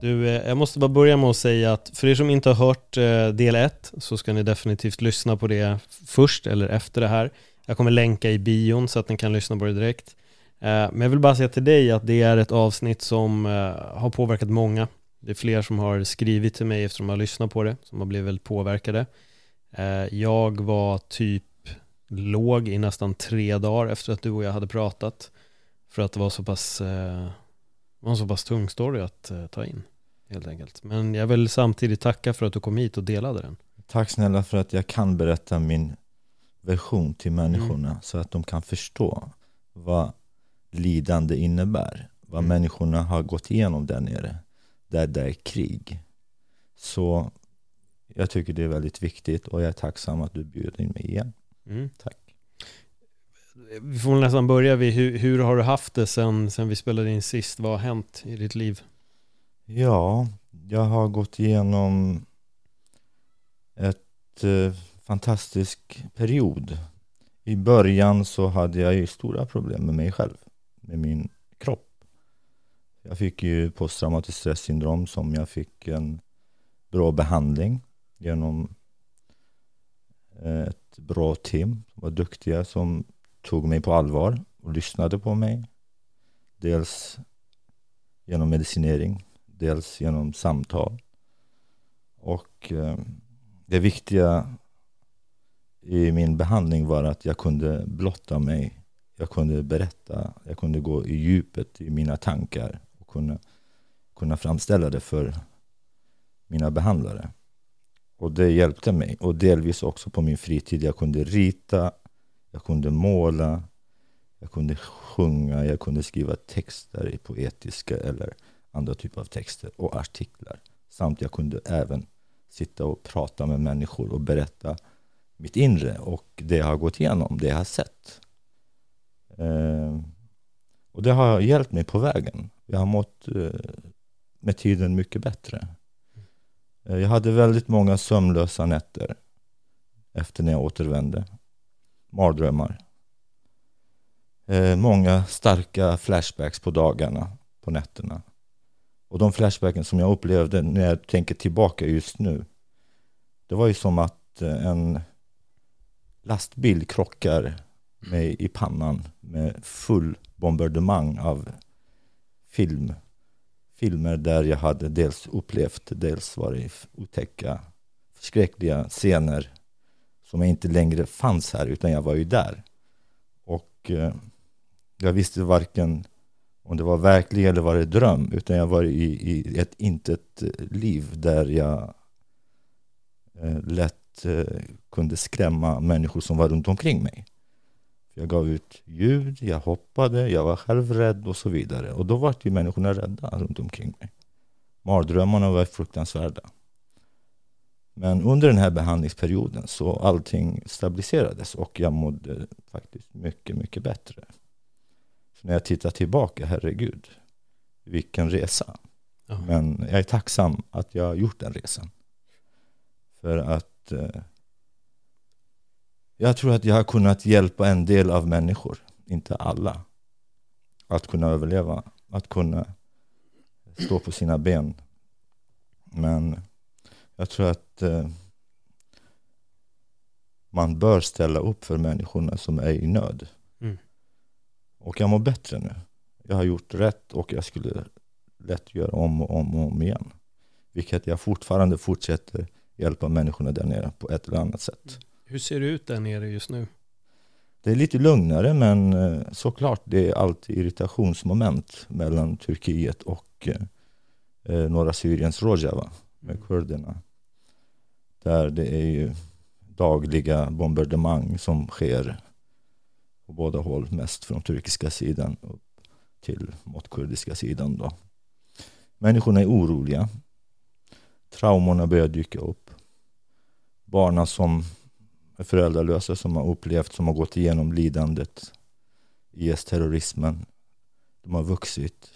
Du, eh, jag måste bara börja med att säga att för er som inte har hört eh, del 1 så ska ni definitivt lyssna på det först eller efter det här. Jag kommer länka i bion så att ni kan lyssna på det direkt. Eh, men jag vill bara säga till dig att det är ett avsnitt som har påverkat många. Det är fler som har skrivit till mig efter att de har lyssnat på det, som har blivit väldigt påverkade. Jag var typ låg i nästan tre dagar efter att du och jag hade pratat. För att det var så pass, var en så pass tung story att eh, ta in. Helt enkelt. Men jag vill samtidigt tacka för att du kom hit och delade den. Tack snälla för att jag kan berätta min version till människorna så att de kan förstå vad lidande innebär. Vad Mm. människorna har gått igenom där nere. Där det är krig. Så jag tycker det är väldigt viktigt och jag är tacksam att du bjuder in mig igen. Mm. Tack. Vi får väl nästan börja vid hur, hur har du haft det sen, sen vi spelade in sist? Vad har hänt i ditt liv? Ja, jag har gått igenom ett eh, fantastisk period. I början så hade jag ju stora problem med mig själv, med min kropp. Jag fick ju posttraumatiskt stressyndrom som jag fick en bra behandling genom eh, ett bra team som var duktiga som tog mig på allvar och lyssnade på mig. Dels genom medicinering dels genom samtal. Och eh, det viktiga i min behandling var att jag kunde blotta mig. Jag kunde berätta, jag kunde gå i djupet i mina tankar och kunna, kunna framställa det för mina behandlare. Och det hjälpte mig. Och delvis också på min fritid. Jag kunde rita, jag kunde måla, jag kunde sjunga, jag kunde skriva texter i poetiska eller andra typer av texter och artiklar. Samt jag kunde även sitta och prata med människor och berätta mitt inre och det jag har gått igenom, det jag har sett. Eh, och det har hjälpt mig på vägen. Jag har mått eh, med tiden mycket bättre. Eh, jag hade väldigt många sömnlösa nätter efter när jag återvände. Mardrömmar. Eh, många starka flashbacks på dagarna, på nätterna. Och de flashbacken som jag upplevde när jag tänker tillbaka just nu. Det var ju som att eh, en lastbil krockar mig i pannan med full bombardemang av film. Filmer där jag hade dels upplevt, dels varit otäcka, förskräckliga scener som inte längre fanns här utan jag var ju där. Och eh, jag visste varken om det var verklig eller var det dröm utan jag var i, i ett intet liv där jag eh, lätt eh, kunde skrämma människor som var runt omkring mig. Jag gav ut ljud, jag hoppade, jag var själv rädd och så vidare. Och då var ju människorna rädda runt omkring mig. Mardrömmarna var fruktansvärda. Men under den här behandlingsperioden så allting stabiliserades och jag mådde faktiskt mycket, mycket bättre. Så när jag tittar tillbaka, herregud, vilken resa. Ja. Men jag är tacksam att jag har gjort den resan. För att eh, jag tror att jag har kunnat hjälpa en del av människor, inte alla, att kunna överleva, att kunna stå på sina ben. Men jag tror att eh, man bör ställa upp för människorna som är i nöd. Mm. Och jag mår bättre nu. Jag har gjort rätt och jag skulle lätt göra om och om och om igen. Vilket jag fortfarande fortsätter hjälpa människorna där nere på ett eller annat sätt. Hur ser det ut där nere just nu? Det är lite lugnare men eh, såklart det är alltid irritationsmoment mellan Turkiet och och eh, norra Syriens Rojava med kurderna. Där det är ju dagliga bombardemang som sker på båda håll, mest från turkiska sidan upp till mot kurdiska sidan. Då. Människorna är oroliga. Traumorna börjar dyka upp. Barnen som är föräldralösa, som har upplevt, som har gått igenom lidandet, IS-terrorismen, de har vuxit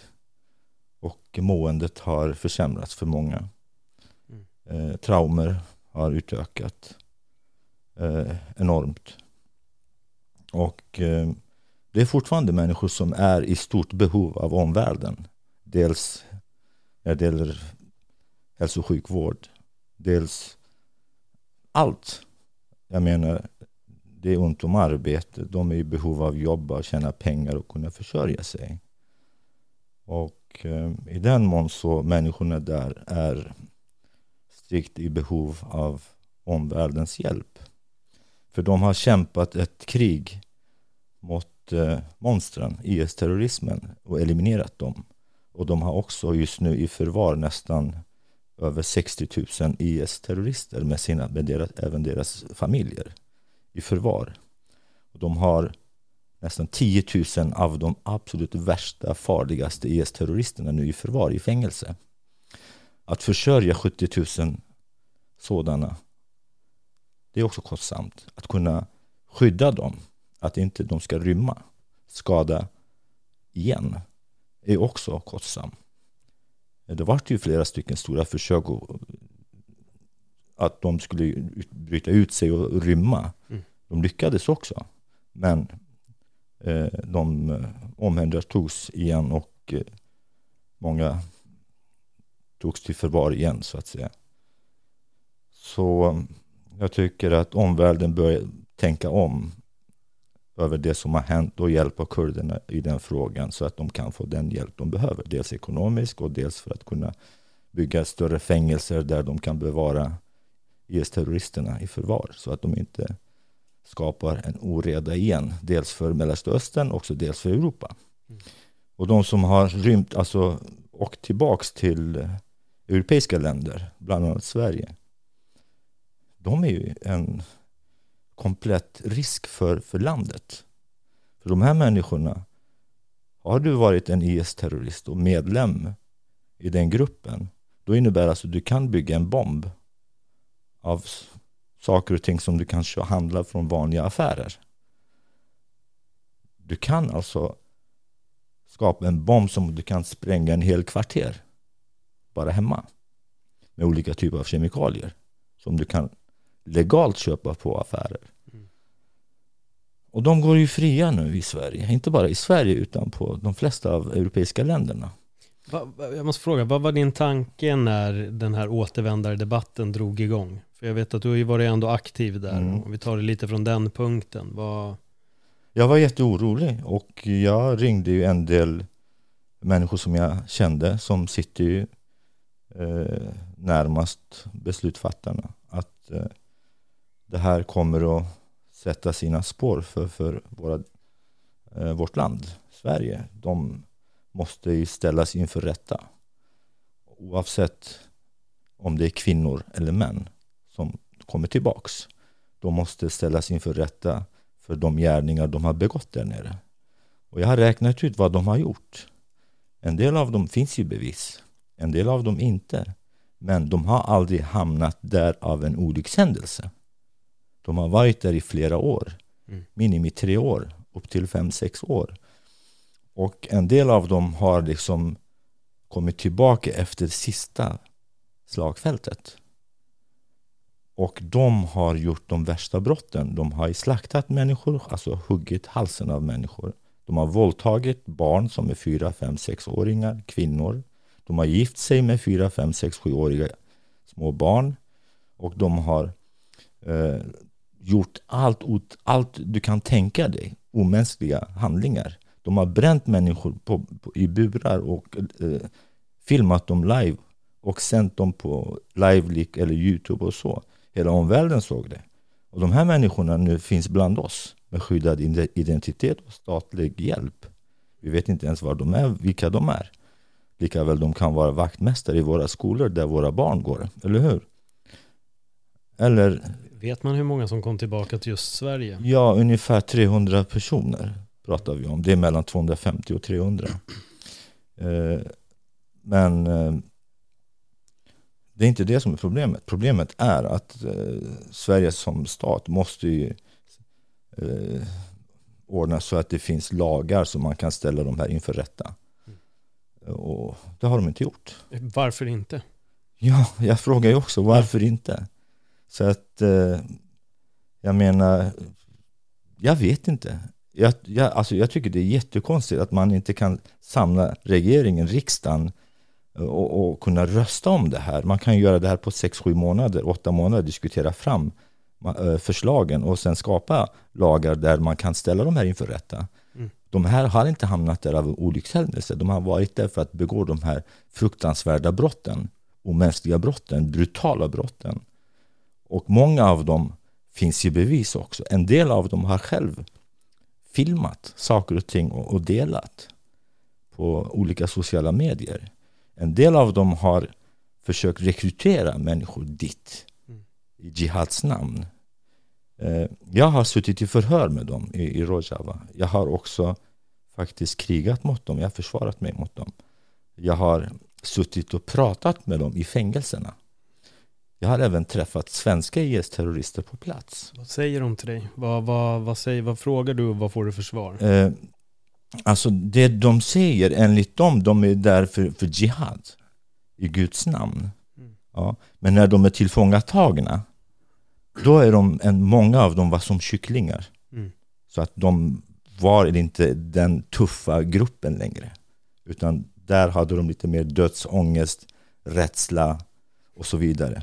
och måendet har försämrats för många. Eh, traumer har utökat eh, enormt. Och eh, det är fortfarande människor som är i stort behov av omvärlden. Dels när det gäller hälso och sjukvård, dels allt. Jag menar, det är ont om arbete. De är i behov av jobb, att tjäna pengar och kunna försörja sig. Och eh, i den mån så människorna där är strikt i behov av omvärldens hjälp. För de har kämpat ett krig mot eh, monstren, IS-terrorismen och eliminerat dem. Och de har också just nu i förvar nästan över 60 000 IS-terrorister med, sina, med deras, även deras familjer i förvar. Och de har nästan 10 000 av de absolut värsta, farligaste IS-terroristerna nu i förvar i fängelse. Att försörja 70 000 sådana, det är också kostsamt. Att kunna skydda dem, att inte de ska rymma, skada igen, är också kostsamt. Det var ju flera stycken stora försök att de skulle bryta ut sig och rymma. Mm. De lyckades också. Men eh, de eh, omhändertogs igen och eh, många togs till förvar igen så att säga. Så jag tycker att omvärlden bör tänka om över det som har hänt och hjälpa kurderna i den frågan så att de kan få den hjälp de behöver. Dels ekonomiskt och dels för att kunna bygga större fängelser där de kan bevara IS-terroristerna i förvar så att de inte skapar en oreda igen. Dels för Mellanöstern och dels för Europa. Mm. Och de som har rymt, alltså åkt tillbaks till europeiska länder, bland annat Sverige. De är ju en komplett risk för, för landet. För de här människorna, har du varit en IS-terrorist och medlem i den gruppen, då innebär det alltså att du kan bygga en bomb av saker och ting som du kanske handlar från vanliga affärer. Du kan alltså skapa en bomb som du kan spränga en hel kvarter bara hemma med olika typer av kemikalier som du kan legalt köpa på affärer. Mm. Och de går ju fria nu i Sverige, inte bara i Sverige utan på de flesta av europeiska länderna. Jag måste fråga, vad var din tanke när den här återvändardebatten drog igång? För jag vet att du har ju varit ändå aktiv där, mm. om vi tar det lite från den punkten. Vad... Jag var jätteorolig och jag ringde ju en del människor som jag kände som sitter ju eh, närmast beslutsfattarna. Att eh, det här kommer att sätta sina spår för, för våra, eh, vårt land, Sverige. De måste ju ställas inför rätta. Oavsett om det är kvinnor eller män som kommer tillbaks. De måste ställas inför rätta för de gärningar de har begått där nere. Och jag har räknat ut vad de har gjort. En del av dem finns i bevis, en del av dem inte. Men de har aldrig hamnat där av en olyckshändelse. De har varit där i flera år, mm. minimi tre år, upp till fem, sex år. Och en del av dem har liksom kommit tillbaka efter sista slagfältet. Och de har gjort de värsta brotten. De har slaktat människor, alltså huggit halsen av människor. De har våldtagit barn som är fyra, fem, sexåringar, kvinnor. De har gift sig med fyra, fem, sex, sjuåriga små barn. Och de har eh, gjort allt, allt du kan tänka dig, omänskliga handlingar. De har bränt människor på, på, i burar och eh, filmat dem live och sänt dem på live eller Youtube och så. Hela omvärlden såg det. Och de här människorna nu finns bland oss med skyddad identitet och statlig hjälp. Vi vet inte ens var de är, vilka de är lika väl de kan vara vaktmästare i våra skolor där våra barn går, eller hur? Eller Vet man hur många som kom tillbaka till just Sverige? ja, ungefär 300 personer pratar vi om. Det är mellan 250 och 300. Eh, men eh, det är inte det som är problemet. Problemet är att eh, Sverige som stat måste ju ordna så att det finns lagar så man kan ställa de här inför rätta. Och det har de inte gjort. Varför inte? Ja, jag frågar ju också varför inte? Så att eh, jag menar, jag vet inte. Jag, jag, alltså jag tycker det är jättekonstigt att man inte kan samla regeringen, riksdagen och, och kunna rösta om det här. Man kan göra det här på 6-7 månader, 8 månader, diskutera fram eh, förslagen och sen skapa lagar där man kan ställa de här inför rätta. Mm. De här har inte hamnat där av olyckshändelse. De har varit där för att begå de här fruktansvärda brotten, omänskliga brotten, brutala brotten. Och många av dem finns i bevis också. En del av dem har själv filmat saker och ting och, och delat på olika sociala medier. En del av dem har försökt rekrytera människor dit i Jihads namn. Eh, Jag har suttit i förhör med dem i, i Rojava. Jag har också faktiskt krigat mot dem. Jag har försvarat mig mot dem. Jag har suttit och pratat med dem i fängelserna. Jag har även träffat svenska IS-terrorister på plats. Vad säger de till dig? Vad, vad, vad, säger, vad frågar du och vad får du för svar? Eh, alltså det de säger, enligt dem, de är där för, för jihad i Guds namn. Ja. Men när de är tillfångatagna, då är de, en, många av dem var som kycklingar. Mm. Så att de var inte den tuffa gruppen längre. Utan där hade de lite mer dödsångest, rädsla och så vidare.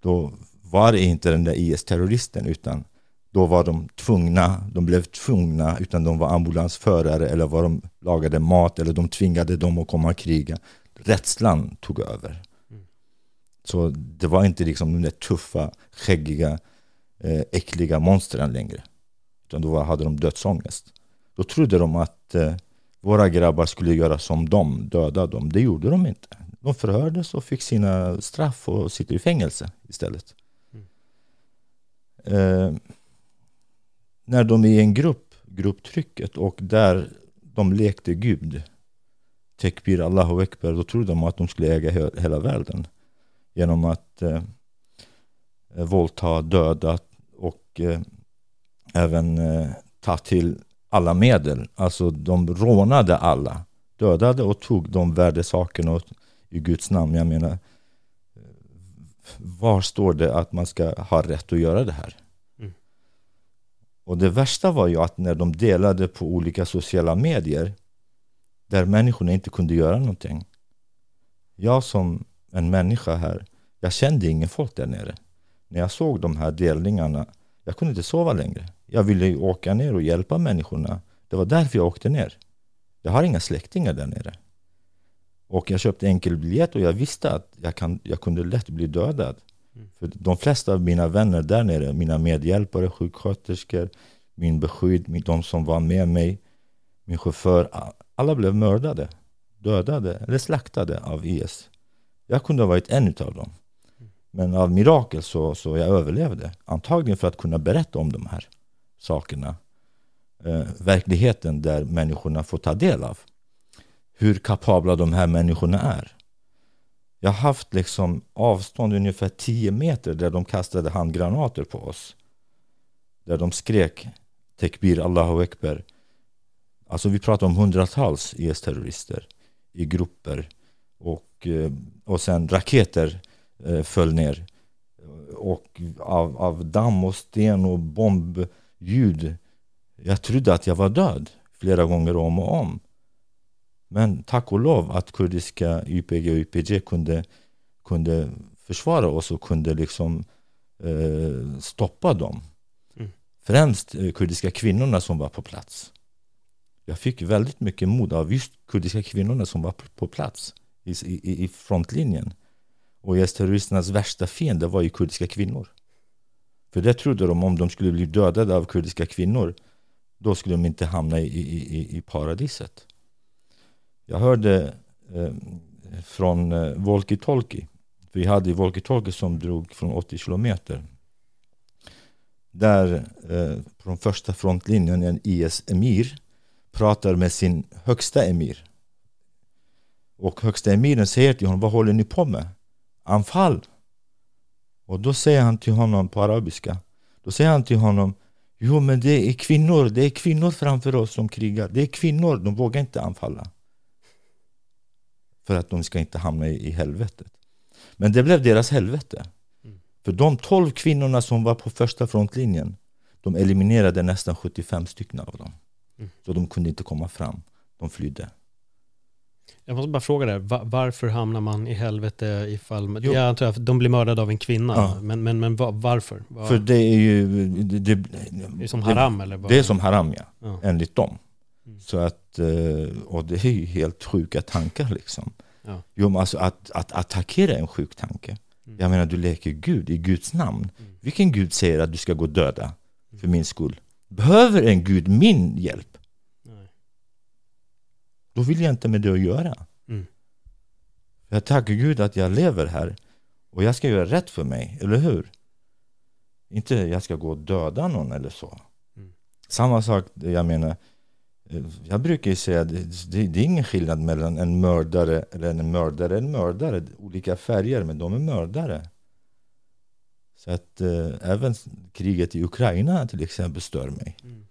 Då var det inte den där IS-terroristen utan då var de tvungna, de blev tvungna, utan de var ambulansförare eller var de lagade mat eller de tvingade dem att komma och kriga. Rädslan tog över. Så det var inte liksom de där tuffa, skäggiga, eh, äckliga monstren längre. Utan då hade de dödsångest. Då trodde de att eh, våra grabbar skulle göra som dem, döda dem. Det gjorde de inte. De förhördes och fick sina straff och sitter i fängelse istället. Eh, när de är i en grupp, grupptrycket och där de lekte Gud, Tekbir Allahu Ekber, då trodde de att de skulle äga he- hela världen genom att eh, våldta, döda och eh, även eh, ta till alla medel. Alltså de rånade alla, dödade och tog de värdesakerna i Guds namn. Jag menar, var står det att man ska ha rätt att göra det här? Mm. Och det värsta var ju att när de delade på olika sociala medier där människorna inte kunde göra någonting. Jag som en människa här, jag kände ingen folk där nere. När jag såg de här delningarna, jag kunde inte sova längre. Jag ville åka ner och hjälpa människorna. Det var därför jag åkte ner. Jag har inga släktingar där nere. Och jag köpte enkelbiljett och jag visste att jag, kan, jag kunde lätt bli dödad. För de flesta av mina vänner där nere, mina medhjälpare, sjuksköterskor, min beskydd, de som var med mig, min chaufför, alla blev mördade, dödade eller slaktade av IS. Jag kunde ha varit en av dem. Men av mirakel så, så jag överlevde. Antagligen för att kunna berätta om de här sakerna. Eh, verkligheten där människorna får ta del av. Hur kapabla de här människorna är. Jag har haft liksom avstånd ungefär 10 meter där de kastade handgranater på oss. Där de skrek Tekbir Allahu Ekber. Alltså vi pratar om hundratals IS-terrorister i grupper. Och, eh, och sen raketer eh, föll ner. Och av, av damm och sten och bombljud. Jag trodde att jag var död flera gånger om och om. Men tack och lov att kurdiska YPG och YPG kunde, kunde försvara oss och kunde liksom eh, stoppa dem. Mm. Främst eh, kurdiska kvinnorna som var på plats. Jag fick väldigt mycket mod av just kurdiska kvinnorna som var på plats i, i, i frontlinjen. Och IS-terroristernas värsta fiende var ju kurdiska kvinnor. För det trodde de om de skulle bli dödade av kurdiska kvinnor, då skulle de inte hamna i, i, i, i paradiset. Jag hörde eh, från eh, Volki-Tolki. Vi hade Volki-Tolki som drog från 80 kilometer. Där eh, från första frontlinjen en IS-emir pratar med sin högsta emir. Och högsta emiren säger till honom, vad håller ni på med? Anfall! Och då säger han till honom på arabiska, då säger han till honom Jo men det är kvinnor, det är kvinnor framför oss som krigar. Det är kvinnor, de vågar inte anfalla. För att de ska inte hamna i, i helvetet. Men det blev deras helvete. För de 12 kvinnorna som var på första frontlinjen, de eliminerade nästan 75 stycken av dem. Så de kunde inte komma fram. De flydde. Jag måste bara fråga dig, va- varför hamnar man i helvete ifall... Jo. Jag antar att de blir mördade av en kvinna, Ja. men, men, men va- varför? Va- För det är ju... Det, det, det är som haram eller? vad? Det är som haram ja, Ja. enligt dem. Mm. Så att, eh, och det är ju helt sjuka tankar liksom. Ja. Jo, men alltså att, att attackera är en sjuk tanke. Mm. Jag menar, du leker Gud i Guds namn. Vilken Gud säger att du ska gå döda för min skull? Behöver en Gud min hjälp? Då vill jag inte med det att göra. Mm. Jag tackar Gud att jag lever här och jag ska göra rätt för mig, eller hur? Inte jag ska gå och döda någon eller så. Mm. Samma sak, jag menar, jag brukar ju säga att det, det, det är ingen skillnad mellan en mördare eller en mördare och en mördare. Olika färger, men de är mördare. Så att eh, även kriget i Ukraina till exempel stör mig. Mm.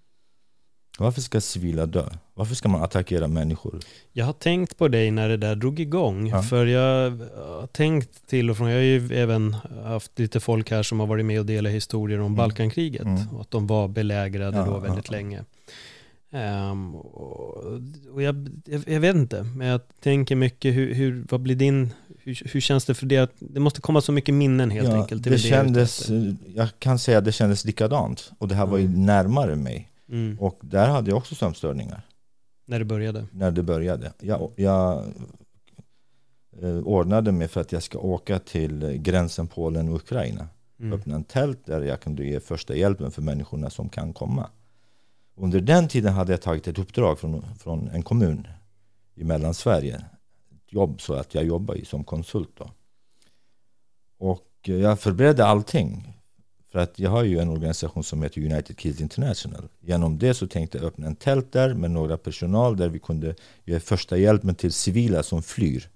Varför ska civila dö? Varför ska man attackera människor? Jag har tänkt på dig när det där drog igång. Ja. För jag har tänkt till och från, jag har ju även haft lite folk här som har varit med och delat historier om Balkankriget. Mm. Och att de var belägrade Ja, då väldigt ja. länge. Ehm, och jag, jag, jag vet inte, men jag tänker mycket, hur, hur, vad blir din, hur, hur känns det för det? Det måste komma så mycket minnen helt enkelt. det, ute kändes, jag kan säga att det kändes likadant. Och det här var ju Mm. närmare mig. Mm. Och där hade jag också sömnstörningar. När det började. när det började. Jag, jag eh, ordnade mig för att jag ska åka till gränsen Polen och Ukraina. Mm. Öppna en tält där jag kunde ge första hjälpen för människorna som kan komma. Under den tiden hade jag tagit ett uppdrag från, från en kommun i Mellansverige. Ett jobb så att jag jobbar som konsult då. Och eh, jag förberedde allting. För att jag har ju en organisation som heter United Kids International. Genom det så tänkte jag öppna en tält där med några personal där vi kunde ge första hjälpen till civila som flyr.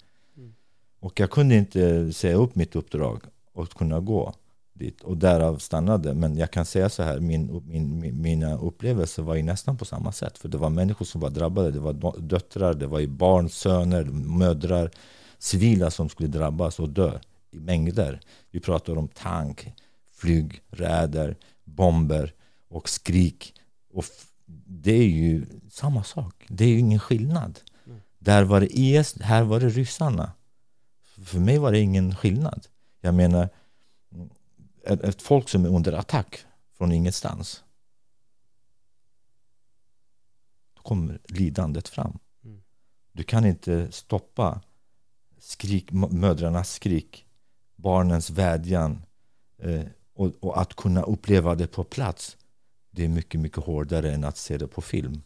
Och jag kunde inte säga upp mitt uppdrag och kunna gå dit. Och därav stannade. Men jag kan säga så här, min, min, min, mina upplevelser var ju nästan på samma sätt. För det var människor som var drabbade. Det var döttrar, det var barn, söner, mödrar. Civila som skulle drabbas och dö i mängder. Vi pratar om tank, flyg, räder, bomber och skrik. Och det är ju samma sak. Det är ju ingen skillnad. Där var det IS, här var det ryssarna. För mig var det ingen skillnad. Jag menar, ett, ett folk som är under attack från ingenstans. Då kommer lidandet fram. Mm. Du kan inte stoppa skrik, mödrarnas skrik, barnens vädjan eh, och, och att kunna uppleva det på plats. Det är mycket, mycket hårdare än att se det på film.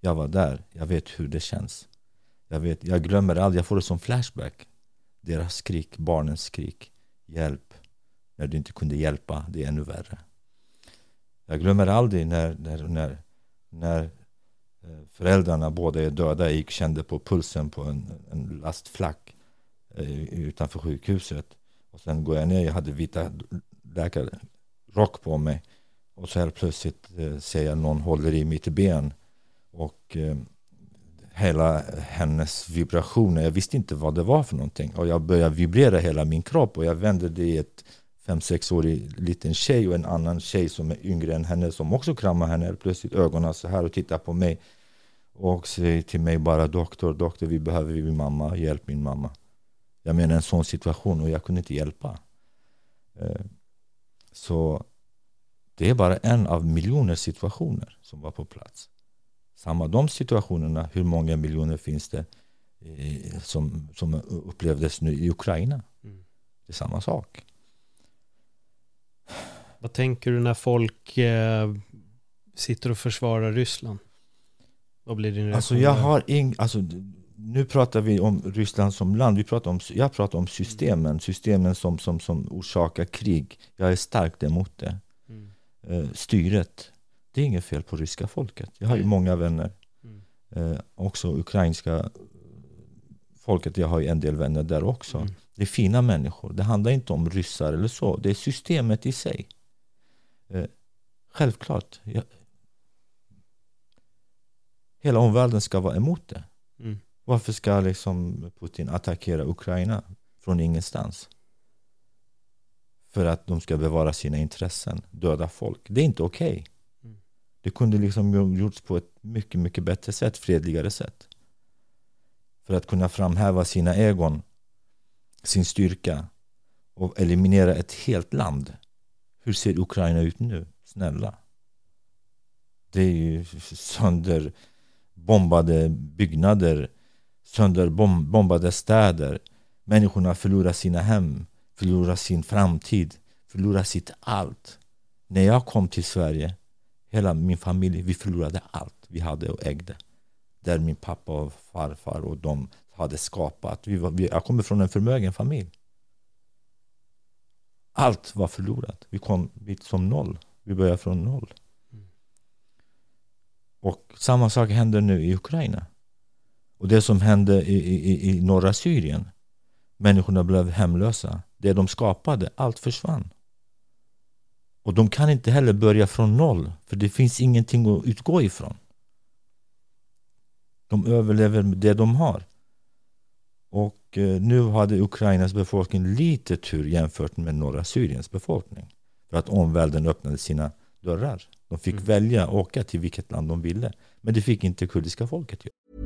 Jag var där, jag vet hur det känns. Jag, vet, jag glömmer aldrig, jag får det som flashback. Deras skrik, barnens skrik. Hjälp. När du inte kunde hjälpa, det är ännu värre. Jag glömmer aldrig när, när, när, när eh, föräldrarna båda är döda. Jag gick kände på pulsen på en, en lastflack eh, utanför sjukhuset. Och sen går jag ner, jag hade vita läkarrock på mig. Och så helt plötsligt eh, ser jag någon håller i mitt ben. Och eh, hela hennes vibrationer, jag visste inte vad det var för någonting. Och jag började vibrera hela min kropp och jag vände det i ett 5-6-årig liten tjej och en annan tjej som är yngre än henne som också kramar henne. Plötsligt ögonen så här och tittar på mig och säger till mig bara doktor, doktor vi behöver min mamma, hjälp min mamma. Jag menar en sån situation och jag kunde inte hjälpa. Eh, så det är bara en av miljoner situationer som var på plats. Samma de situationerna, hur många miljoner finns det eh, som, som upplevdes nu i Ukraina? Mm. Det är samma sak. Vad tänker du när folk eh, sitter och försvarar Ryssland? Vad blir din reaktion? Alltså jag har ing, alltså, nu pratar vi om Ryssland som land. Vi pratar om, jag pratar om systemen. Systemen som, som, som orsakar krig. Jag är starkt emot det. Mm. Eh, styret. Det är inget fel på ryska folket. Jag har ju många vänner. Mm. Eh, också ukrainska folket. Jag har ju en del vänner där också. Mm. Det är fina människor. Det handlar inte om ryssar eller så. Det är systemet i sig. Eh, självklart. Jag, hela omvärlden ska vara emot det. Mm. Varför ska liksom Putin attackera Ukraina från ingenstans? För att de ska bevara sina intressen, döda folk. Det är inte okej. Okay. Mm. Det kunde liksom gjorts på ett mycket, mycket bättre sätt, fredligare sätt. För att kunna framhäva sina egon, sin styrka och eliminera ett helt land. Hur ser Ukraina ut nu? Snälla. Det är ju sönderbombade byggnader, sönderbombade städer. Människorna förlorar sina hem, förlorar sin framtid, förlorar sitt allt. När jag kom till Sverige, hela min familj, vi förlorade allt vi hade och ägde. Där min pappa och farfar och de hade skapat. Vi var, vi, jag kommer från en förmögen familj. Allt var förlorat. Vi kom hit som noll. Vi började från noll. Och samma sak händer nu i Ukraina. Och det som hände i, i, i norra Syrien. Människorna blev hemlösa. Det de skapade, allt försvann. Och de kan inte heller börja från noll. För det finns ingenting att utgå ifrån. De överlever det de har. Och eh, nu hade Ukrainas befolkning lite tur jämfört med norra Syriens befolkning. För att omvärlden öppnade sina dörrar. De fick Mm. välja åka till vilket land de ville. Men det fick inte kurdiska folket göra.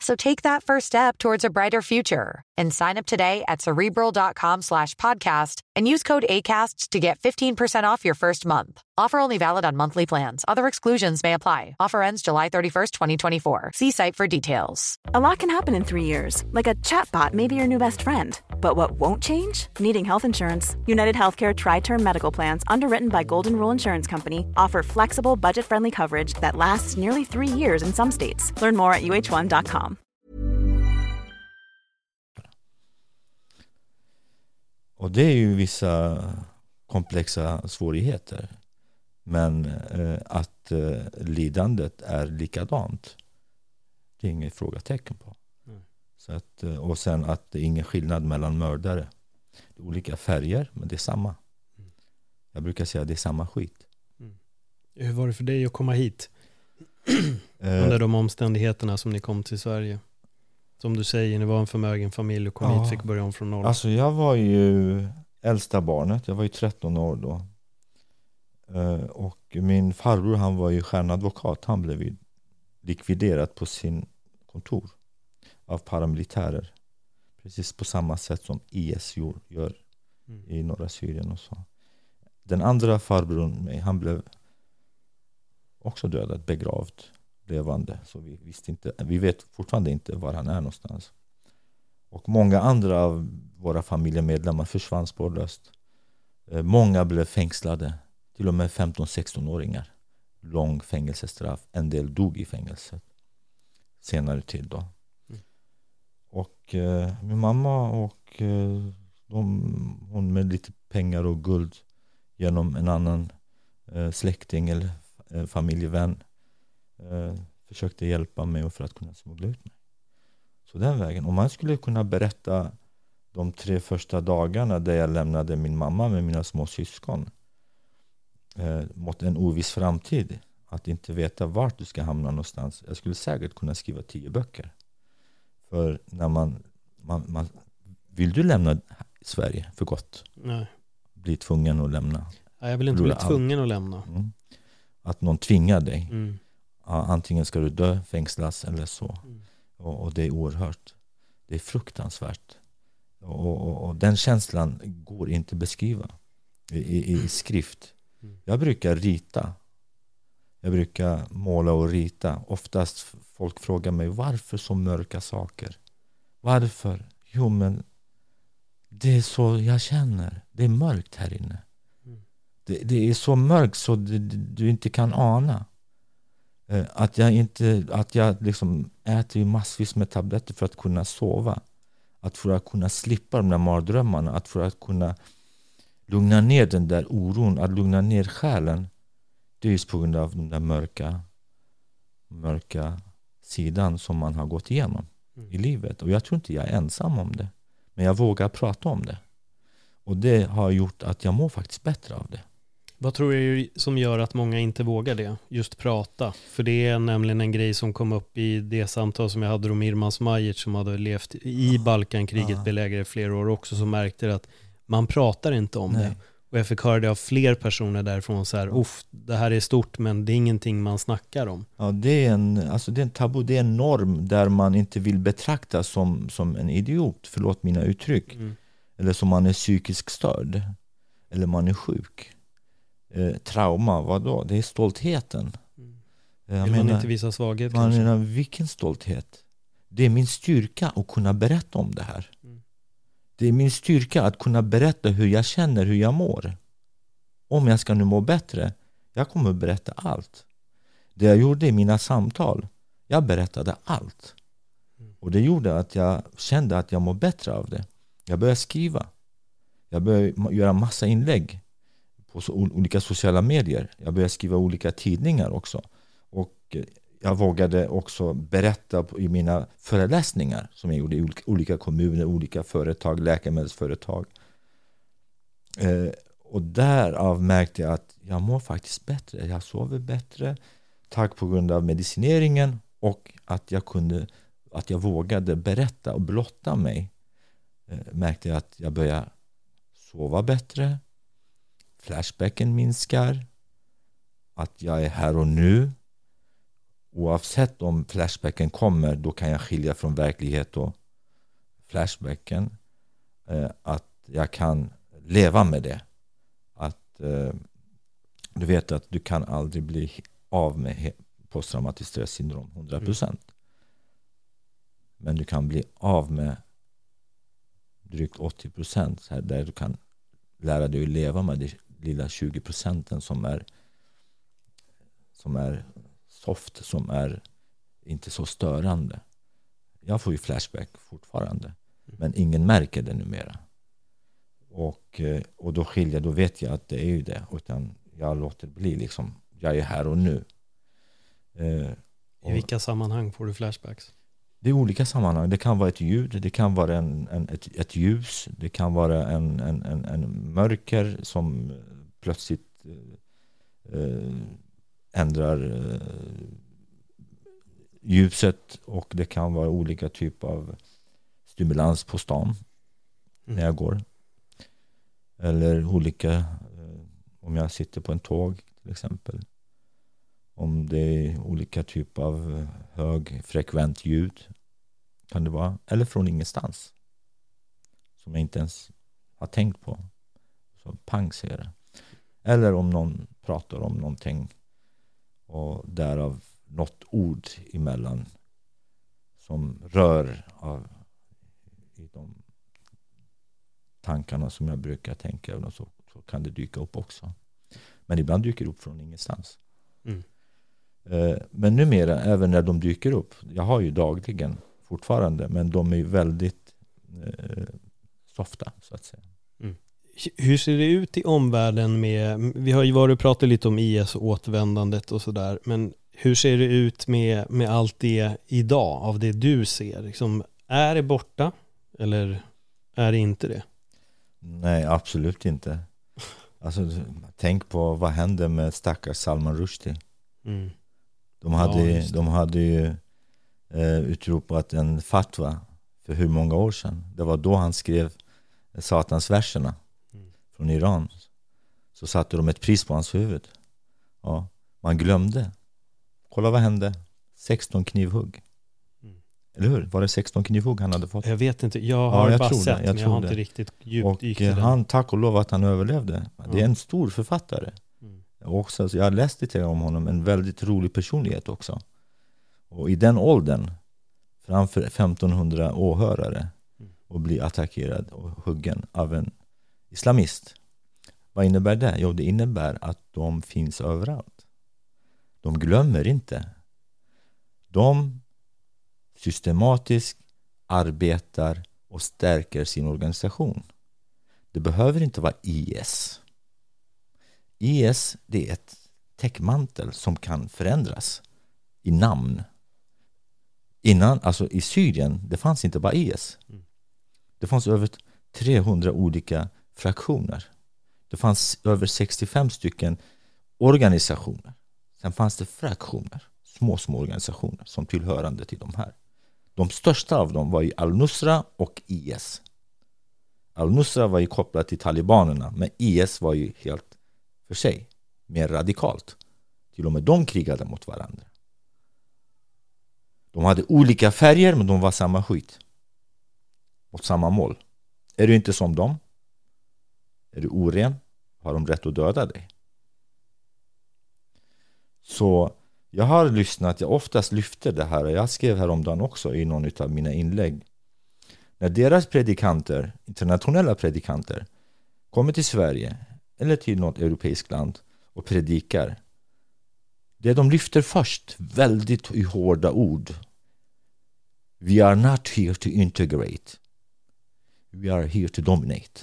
So take that first step towards a brighter future and sign up today at cerebral.com slash podcast and use code ACAST to get 15% off your first month. Offer only valid on monthly plans. Other exclusions may apply. Offer ends July 31st, 2024. See site for details. A lot can happen in three years, like a chatbot may be your new best friend. But what won't change? Needing health insurance. United Healthcare Tri Term Medical Plans, underwritten by Golden Rule Insurance Company, offer flexible, budget friendly coverage that lasts nearly three years in some states. Learn more at uh1.com. Och det är ju vissa komplexa svårigheter. Men eh, att eh, lidandet är likadant. Det är inget frågetecken på. Mm. Så att, eh, och sen att det är ingen skillnad mellan mördare. Det är olika färger, men det är samma. Mm. Jag brukar säga att det är samma skit. Hur var det för dig att komma hit? Eh, Under de omständigheterna som ni kom till Sverige. Som du säger, ni var en förmögen familj och kom Ja. hit fick börja om från noll. Alltså jag var ju äldsta barnet, jag var ju 13 år då. Eh, Och min farbror han var ju stjärnadvokat, han blev likviderad på sin kontor av paramilitärer. Precis på samma sätt som IS gör- Mm. i norra Syrien och så. Den andra farbrorn, mig, han blev också dödad, begravd, levande. Så vi, visste inte, vi vet fortfarande inte var han är någonstans. Och många andra av våra familjemedlemmar försvann spårlöst. Eh, Många blev fängslade, till och med 15-16-åringar. Lång fängelsestraff, en del dog i fängelset. Senare tid då. Mm. Och eh, min mamma och eh, de, hon med lite pengar och guld genom en annan eh, släkting eller eh, familjevän eh, försökte hjälpa mig för att kunna smuggla ut mig. Så den vägen. Om man skulle kunna berätta de tre första dagarna där jag lämnade min mamma med mina små syskon eh, mot en oviss framtid. Att inte veta vart du ska hamna någonstans. Jag skulle säkert kunna skriva tio böcker. För när man, man, man vill du lämna Sverige för gott. Nej. Bli tvungen att lämna. Nej, Jag vill inte bli allt. tvungen att lämna. Mm. Att någon tvingar dig. Mm. Antingen ska du dö, fängslas eller så. Mm. Och, och det är oerhört. Det är fruktansvärt. Och, och, och den känslan går inte att beskriva i, i, i skrift. Mm. Jag brukar rita. Jag brukar måla och rita. Oftast folk frågar mig varför så mörka saker? Varför? Jo men det är så jag känner. Det är mörkt här inne. Mm. Det, det är så mörkt så det, du inte kan ana. Eh, Att jag inte, att jag liksom äter massvis med tabletter för att kunna sova. Att för att kunna slippa de där mardrömmarna, att för att kunna lugna ner den där oron, att lugna ner själen. Det är just på grund av den där mörka, mörka sidan som man har gått igenom Mm. i livet. Och jag tror inte jag är ensam om det. Men jag vågar prata om det. Och det har gjort att jag mår faktiskt bättre av det. Vad tror du som gör att många inte vågar det? Just prata. För det är nämligen en grej som kom upp i det samtal som jag hade om Irman Smajic som hade levt i Balkankriget, Ja. belägrade flera år också, som märkte att man pratar inte om Nej. det. Och jag fick höra det av fler personer därifrån så här, uff, det här är stort men det är ingenting man snackar om. Ja, det, är en, alltså det är en tabu, det är en norm där man inte vill betraktas som, som en idiot, förlåt mina uttryck. Mm. Eller som man är psykiskt störd. Eller man är sjuk. Eh, trauma, vad då? Det är stoltheten. Mm. Eh, Jag Vill man menar, inte visa svaghet man kanske? menar, vilken stolthet? Det är min styrka att kunna berätta om det här. Mm. Det är min styrka att kunna berätta hur jag känner, hur jag mår. Om jag ska nu må bättre, jag kommer berätta allt. Det jag gjorde i mina samtal, jag berättade allt. Mm. Och det gjorde att jag kände att jag mår bättre av det. Jag började skriva. Jag började göra massa inlägg på så, olika sociala medier. Jag började skriva olika tidningar också. Och eh, jag vågade också berätta i mina föreläsningar som jag gjorde i olika, olika kommuner, olika företag, läkemedelsföretag. Eh, och därav märkte jag att jag mår faktiskt bättre. Jag sover bättre tack på grund av medicineringen och att jag kunde att jag vågade berätta och blotta mig eh, märkte jag att jag började sova bättre flashbacken minskar att jag är här och nu. Oavsett om flashbacken kommer då kan jag skilja från verklighet och flashbacken eh, att jag kan leva med det. Att eh, du vet att du kan aldrig bli av med posttraumatiskt stressyndrom 100% men du kan bli av med drygt 80% här, där du kan lära dig att leva med det lilla 20 procenten som är som är soft, som är inte så störande. Jag får ju flashback fortfarande, men ingen märker det numera. Och, eh, och då skiljer, då vet jag att det är ju det, utan jag låter bli liksom, jag är här och nu. Eh, I och- vilka sammanhang får du flashbacks? Det är olika sammanhang. Det kan vara ett ljud, det kan vara en, en, ett, ett ljus, det kan vara en, en, en, en mörker som plötsligt eh, eh, ändrar eh, ljuset och det kan vara olika typer av stimulans på stan när jag går. Eller olika, eh, om jag sitter på en tåg till exempel. Om det är olika typer av eh, högfrekvent ljud kan det vara. Eller från ingenstans. Som jag inte ens har tänkt på. Så pang säger det. Eller om någon pratar om någonting och därav något ord emellan som rör av i de tankarna som jag brukar tänka och så, så kan det dyka upp också. Men ibland dyker det upp från ingenstans. Mm. Eh, Men numera, även när de dyker upp, jag har ju dagligen fortfarande, men de är ju väldigt eh, softa så att säga. Hur ser det ut i omvärlden med, vi har ju varit och pratat lite om IS och återvändandet och sådär, men hur ser det ut med, med allt det idag, av det du ser? Liksom, är det borta eller är det inte det? Nej, absolut inte. Alltså, tänk på vad hände med stackars Salman Rushdie. Mm. De hade, Ja, de hade ju eh, utropat en fatwa för hur många år sedan. Det var då han skrev satansverserna från Iran så satte de ett pris på hans huvud. Ja, man glömde. Kolla vad hände? 16 knivhugg. Eller hur? Var det 16 knivhugg han hade fått? Jag vet inte, jag har jag bara det, sett jag men jag har det. inte riktigt Och i eh, den. han, tack och lov att han överlevde. Det Ja. är en stor författare. Också, så jag har läst lite om honom, en väldigt rolig personlighet också. Och i den åldern, framför 1500 åhörare, Mm. och bli attackerad och huggen av en islamist. Vad innebär det? Jo, det innebär att de finns överallt. De glömmer inte. De systematiskt arbetar och stärker sin organisation. Det behöver inte vara IS. IS det är ett täckmantel som kan förändras i namn. Innan, alltså i Syrien, det fanns inte bara IS. Mm. Det fanns över 300 olika fraktioner. Det fanns över 65 stycken organisationer. Sen fanns det fraktioner, små, små organisationer som tillhörande till de här. De största av dem var ju Al-Nusra och IS. Al-Nusra var ju kopplat till talibanerna, men IS var ju helt för sig, mer radikalt. Till och med de krigade mot varandra. De hade olika färger, men de var samma skit. Mot samma mål. Är du inte som dem? Är du oren? Har de rätt att döda dig? Så jag har lyssnat, jag oftast lyfter det här, och jag skrev häromdagen också i någon av mina inlägg. När deras predikanter, internationella predikanter, kommer till Sverige eller till något europeiskt land och predikar. Det de lyfter först, väldigt i hårda ord. We are not here to integrate. We are here to dominate.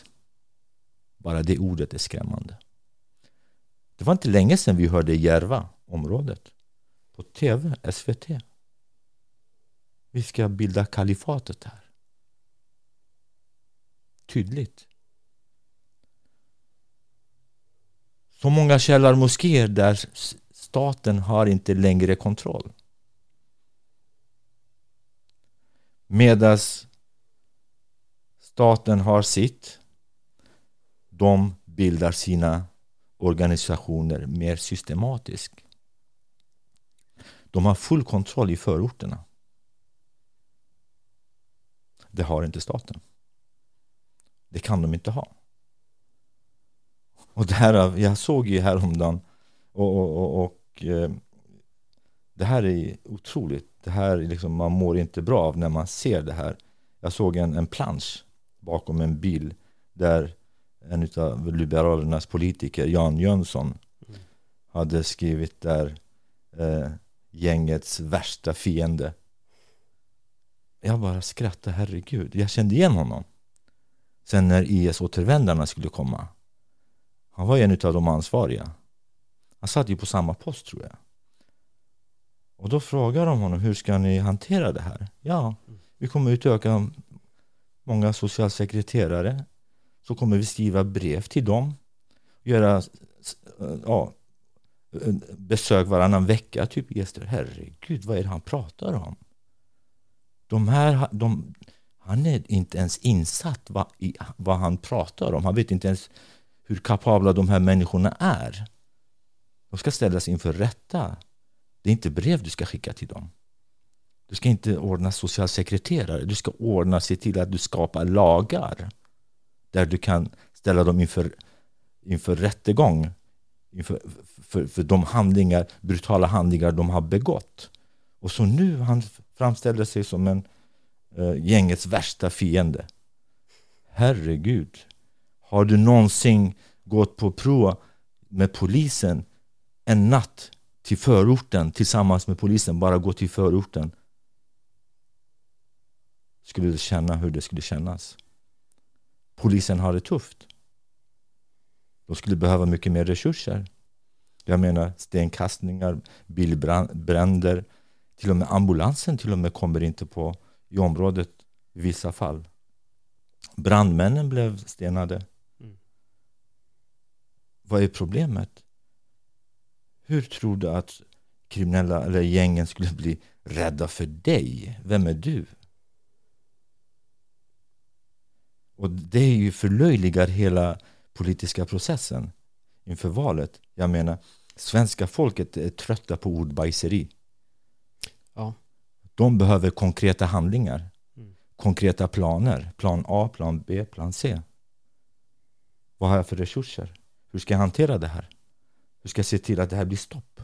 Bara det ordet är skrämmande. Det var inte länge sedan vi hörde Järva, området, på TV, SVT. Vi ska bilda kalifatet här. Tydligt. Så många källarmoskéer där staten har inte längre kontroll. Medan staten har sitt, de bildar sina organisationer mer systematiskt. De har full kontroll i förorterna. Det har inte staten. Det kan de inte ha. Och därav, jag såg ju häromdagen och, och, och, och eh, det här är otroligt. Det här är liksom, man mår inte bra av när man ser det här. Jag såg en, en plansch bakom en bil där en av Liberalernas politiker, Jan Jönsson, hade skrivit där eh, gängets värsta fiende. Jag bara skrattade, herregud. Jag kände igen honom. Sen när IS-återvändarna skulle komma. Han var en av de ansvariga. Han satt ju på samma post tror jag. Och då frågar de honom, hur ska ni hantera det här? Ja, vi kommer utöka många socialsekreterare. Så kommer vi skriva brev till dem. Göra ja, besök varannan vecka, typ gäster. Herregud, vad är det han pratar om? De här, de, han är inte ens insatt vad, i, vad han pratar om. Han vet inte ens hur kapabla de här människorna är. De ska ställas inför rätta. Det är inte brev du ska skicka till dem. Du ska inte ordna socialsekreterare. Du ska ordna, se till att du skapar lagar där du kan ställa dem inför, inför rättegång inför, för, för de handlingar, brutala handlingar de har begått. Och så nu han framställer sig som en eh, gängets värsta fiende. Herregud. Har du någonsin gått på prov med polisen en natt till förorten tillsammans med polisen, bara gå till förorten? Skulle du känna hur det skulle kännas? Polisen har det tufft. De skulle behöva mycket mer resurser. Jag menar stenkastningar, bilbränder, till och med ambulansen till och med kommer inte på i området i vissa fall. Brandmännen blev stenade. Mm. Vad är problemet? Hur tror du att kriminella eller gängen skulle bli rädda för dig? Vem är du? Och det är ju förlöjligar hela politiska processen inför valet. Jag menar, svenska folket är trötta på ordbajseri. Ja. De behöver konkreta handlingar, konkreta planer. Plan A, plan B, plan C. Vad har jag för resurser? Hur ska jag hantera det här? Hur ska jag se till att det här blir stopp?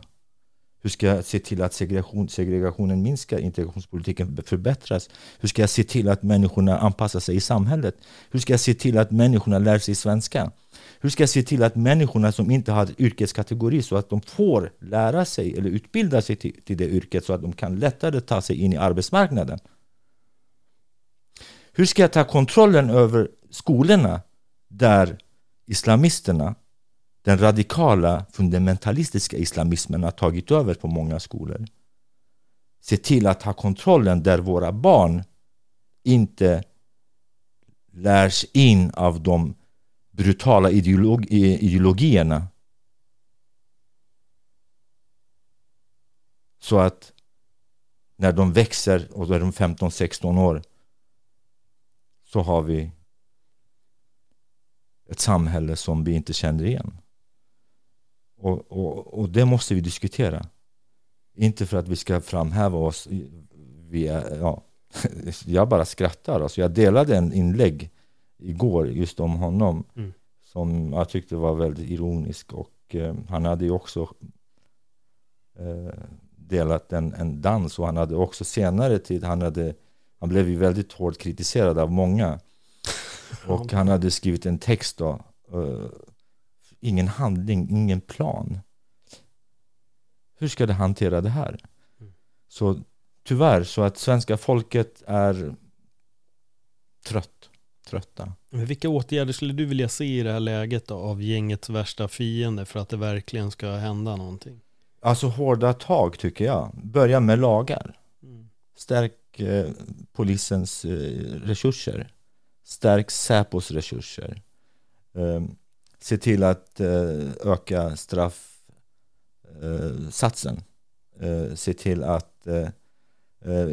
Hur ska jag se till att segregation, segregationen minskar, integrationspolitiken förbättras? Hur ska jag se till att människorna anpassar sig i samhället? Hur ska jag se till att människorna lär sig svenska? Hur ska jag se till att människorna som inte har yrkeskategori så att de får lära sig eller utbilda sig till, till det yrket så att de kan lättare ta sig in i arbetsmarknaden? Hur ska jag ta kontrollen över skolorna där islamisterna den radikala fundamentalistiska islamismen har tagit över på många skolor. Se till att ha kontrollen där våra barn inte lärs in av de brutala ideolog ideologierna. Så att när de växer och då är de 15-16 år så har vi ett samhälle som vi inte känner igen. Och, och, och det måste vi diskutera. Inte för att vi ska framhäva oss. Vi är, ja, jag bara skrattar. Alltså jag delade en inlägg igår just om honom Mm. som jag tyckte var väldigt ironisk och eh, han hade ju också eh, delat en, en dans och han hade också senare tid, han hade han blev ju väldigt hårt kritiserad av många och han hade skrivit en text då eh, ingen handling, ingen plan hur ska det hantera det här? Så tyvärr så att svenska folket är trött, trötta. Men vilka åtgärder skulle du vilja se i det här läget då, av gängets värsta fiende för att det verkligen ska hända någonting? Alltså hårda tag tycker jag. Börja med lagar. Stärk eh, polisens eh, resurser. Stärk Säpos resurser. Eh, se till att eh, öka straffsatsen. Eh, eh, se till att eh, eh,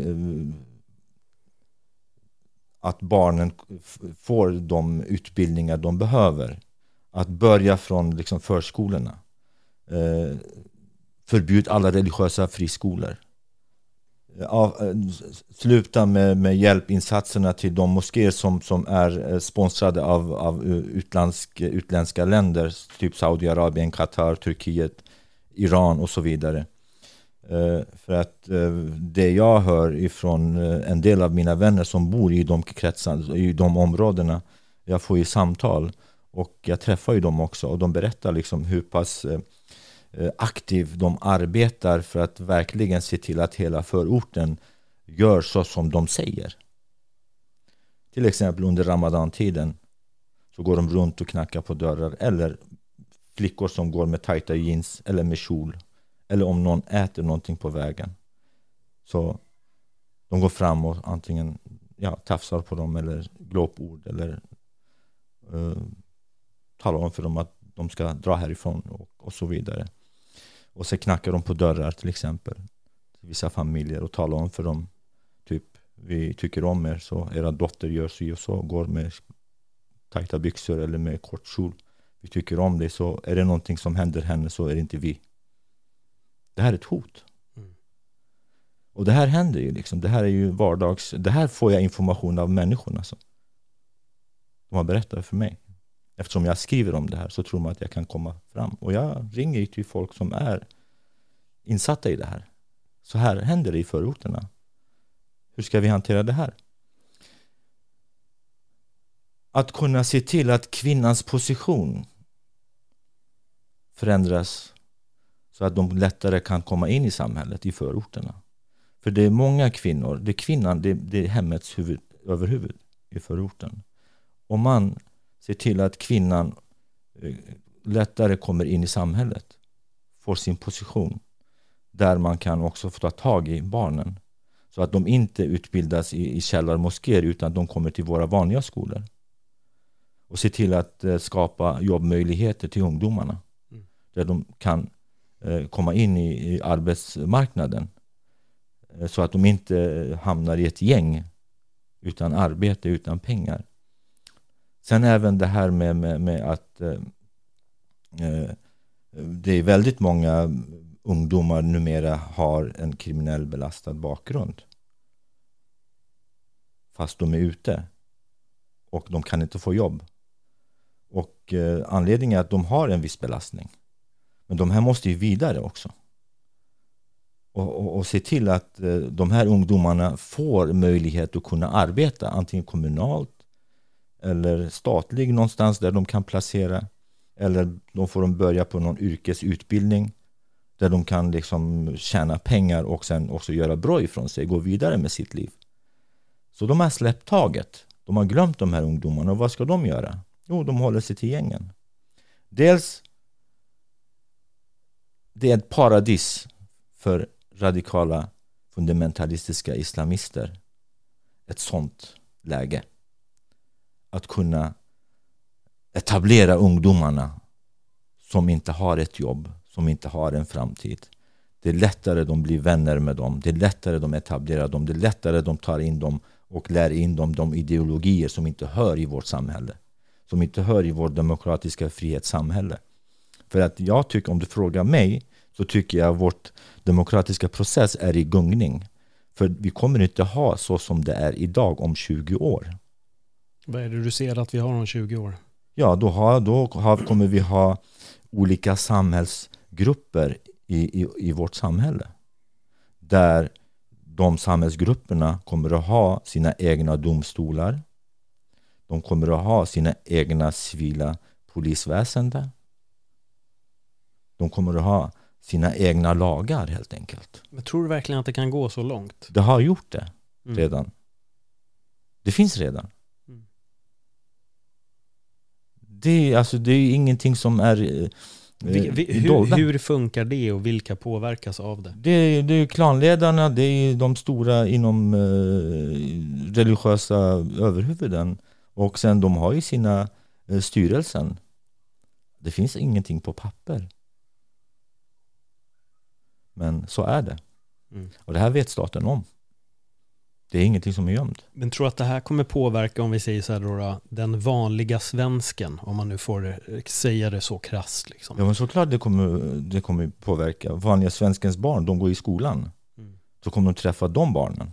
att barnen får de utbildningar de behöver. Att börja från liksom förskolorna. Eh, förbjud alla religiösa friskolor. Av, eh, sluta med, med hjälpinsatserna till de moskéer som, som är eh, sponsrade av, av utländsk, utländska länder, typ Saudiarabien, Qatar, Turkiet, Iran och så vidare. Eh, för att det jag hör ifrån en del av mina vänner som bor i de kretsarna, i de områdena, jag får ju samtal och jag träffar ju dem också och de berättar liksom hur pass Eh, aktiv de arbetar för att verkligen se till att hela förorten gör så som de säger. Till exempel under ramadantiden så går de runt och knackar på dörrar eller flickor som går med tajta jeans eller med kjol eller om någon äter någonting på vägen så de går fram och antingen ja, tafsar på dem eller glåpord eller uh, talar om för dem att de ska dra härifrån och, och så vidare. Och så knackar de på dörrar till exempel. Till vissa familjer och talar om för dem typ vi tycker om er så era dotter gör så och så går med tajta byxor eller med kort kjol. Vi tycker om dig så är det någonting som händer henne så är det inte vi. Det här är ett hot. Och det här händer ju liksom. Det här är ju vardags det här får jag information av människorna som de har berättat för mig eftersom jag skriver om det här så tror man att jag kan komma fram och jag ringer till folk som är insatta i det här så här händer det i förorterna hur ska vi hantera det här? Att kunna se till att kvinnans position förändras så att de lättare kan komma in i samhället i förorterna. För det är många kvinnor, det är kvinnan, det, det är hemmets huvud, överhuvud i förorten. Och man ser till att kvinnan eh, lättare kommer in i samhället, får sin position, där man kan också få ta tag i barnen. Så att de inte utbildas i, i källarmoskéer utan de kommer till våra vanliga skolor. Och se till att eh, skapa jobbmöjligheter till ungdomarna. Där de kan eh, komma in i, i arbetsmarknaden. Eh, så att de inte eh, hamnar i ett gäng utan arbete, utan pengar. Sen även det här med, med, med att eh, eh, det är väldigt många ungdomar numera har en kriminell belastad bakgrund. Fast de är ute och de kan inte få jobb. Och eh, anledningen är att de har en viss belastning. Men de här måste ju vidare också. Och, och, och se till att eh, de här ungdomarna får möjlighet att kunna arbeta antingen kommunalt eller statlig någonstans där de kan placera. Eller de får de börja på någon yrkesutbildning där de kan liksom tjäna pengar och sen också göra bra ifrån sig, gå vidare med sitt liv. Så de har släppt taget. De har glömt de här ungdomarna och vad ska de göra? Jo, de håller sig till gängen. Dels det är ett paradis för radikala fundamentalistiska islamister. Ett sånt läge. Att kunna etablera ungdomarna som inte har ett jobb, som inte har en framtid. Det är lättare de blir vänner med dem, det är lättare de etablerar dem, det är lättare de tar in dem och lär in dem de ideologier som inte hör i vårt samhälle. Som inte hör i vårt demokratiska frihetssamhälle. För att jag tycker, om du frågar mig, så tycker jag vårt demokratiska process är i gungning. För vi kommer inte ha så som det är idag om 20 år. Vad är det du ser att vi har om 20 år? Ja, då, har, då har, kommer vi ha olika samhällsgrupper i, i, i vårt samhälle. Där de samhällsgrupperna kommer att ha sina egna domstolar. De kommer att ha sina egna civila polisväsende. De kommer att ha sina egna lagar helt enkelt. Men tror du verkligen att det kan gå så långt? Det har gjort det Mm. redan. Det finns redan. Mm. Det, är, alltså, det är ingenting som är eh, Vi, vi, hur, hur funkar det och vilka påverkas av det? Det är, det är klanledarna, det är de stora inom eh, religiösa överhuvuden. Och sen de har ju sina eh, styrelsen. Det finns ingenting på papper. Men så är det. Mm. Och det här vet staten om. Det är ingenting som är gömt. Men tror att det här kommer påverka, om vi säger så här då, den vanliga svensken, om man nu får eh, säga det så krasst liksom. Ja men såklart det kommer, det kommer påverka. Vanliga svenskens barn, de går i skolan. Mm. Så kommer de träffa de barnen.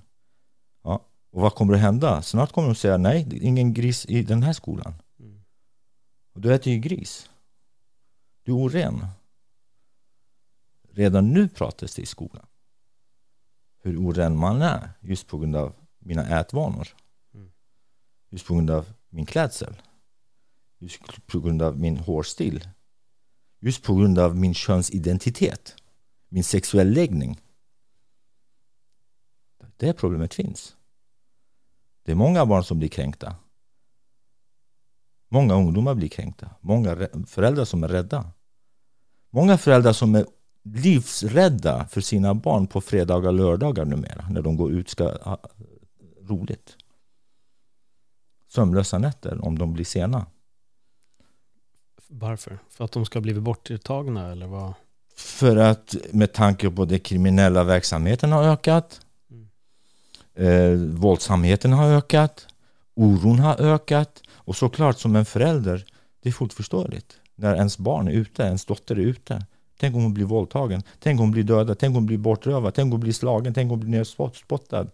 Ja. Och vad kommer att hända? Snart kommer de säga nej, det är ingen gris i den här skolan. Mm. Och du äter ju gris. Du är oren. Redan nu pratas det i skolan. Hur oren man är just på grund av mina ätvanor. Mm. Just på grund av min klädsel. Just på grund av min hårstil. Just på grund av min könsidentitet. Min sexuell läggning. Det problemet finns. Det är många barn som blir kränkta. Många ungdomar blir kränkta. Många rä- föräldrar som är rädda. Många föräldrar som är livsrädda för sina barn på fredagar och lördagar numera när de går ut ska ha roligt. Sömnlösa nätter om de blir sena. Varför? För att de ska bli borttagna eller vad? För att med tanke på det kriminella verksamheten har ökat. Mm. Eh, våldsamheten har ökat. Oron har ökat. Och såklart som en förälder, det är fullt förståeligt. När ens barn är ute, ens dotter är ute. Tänk om hon blir våldtagen. Tänk om hon blir dödad. Tänk om hon blir bortrövad. Tänk om hon blir slagen. Tänk om hon blir nerspottad.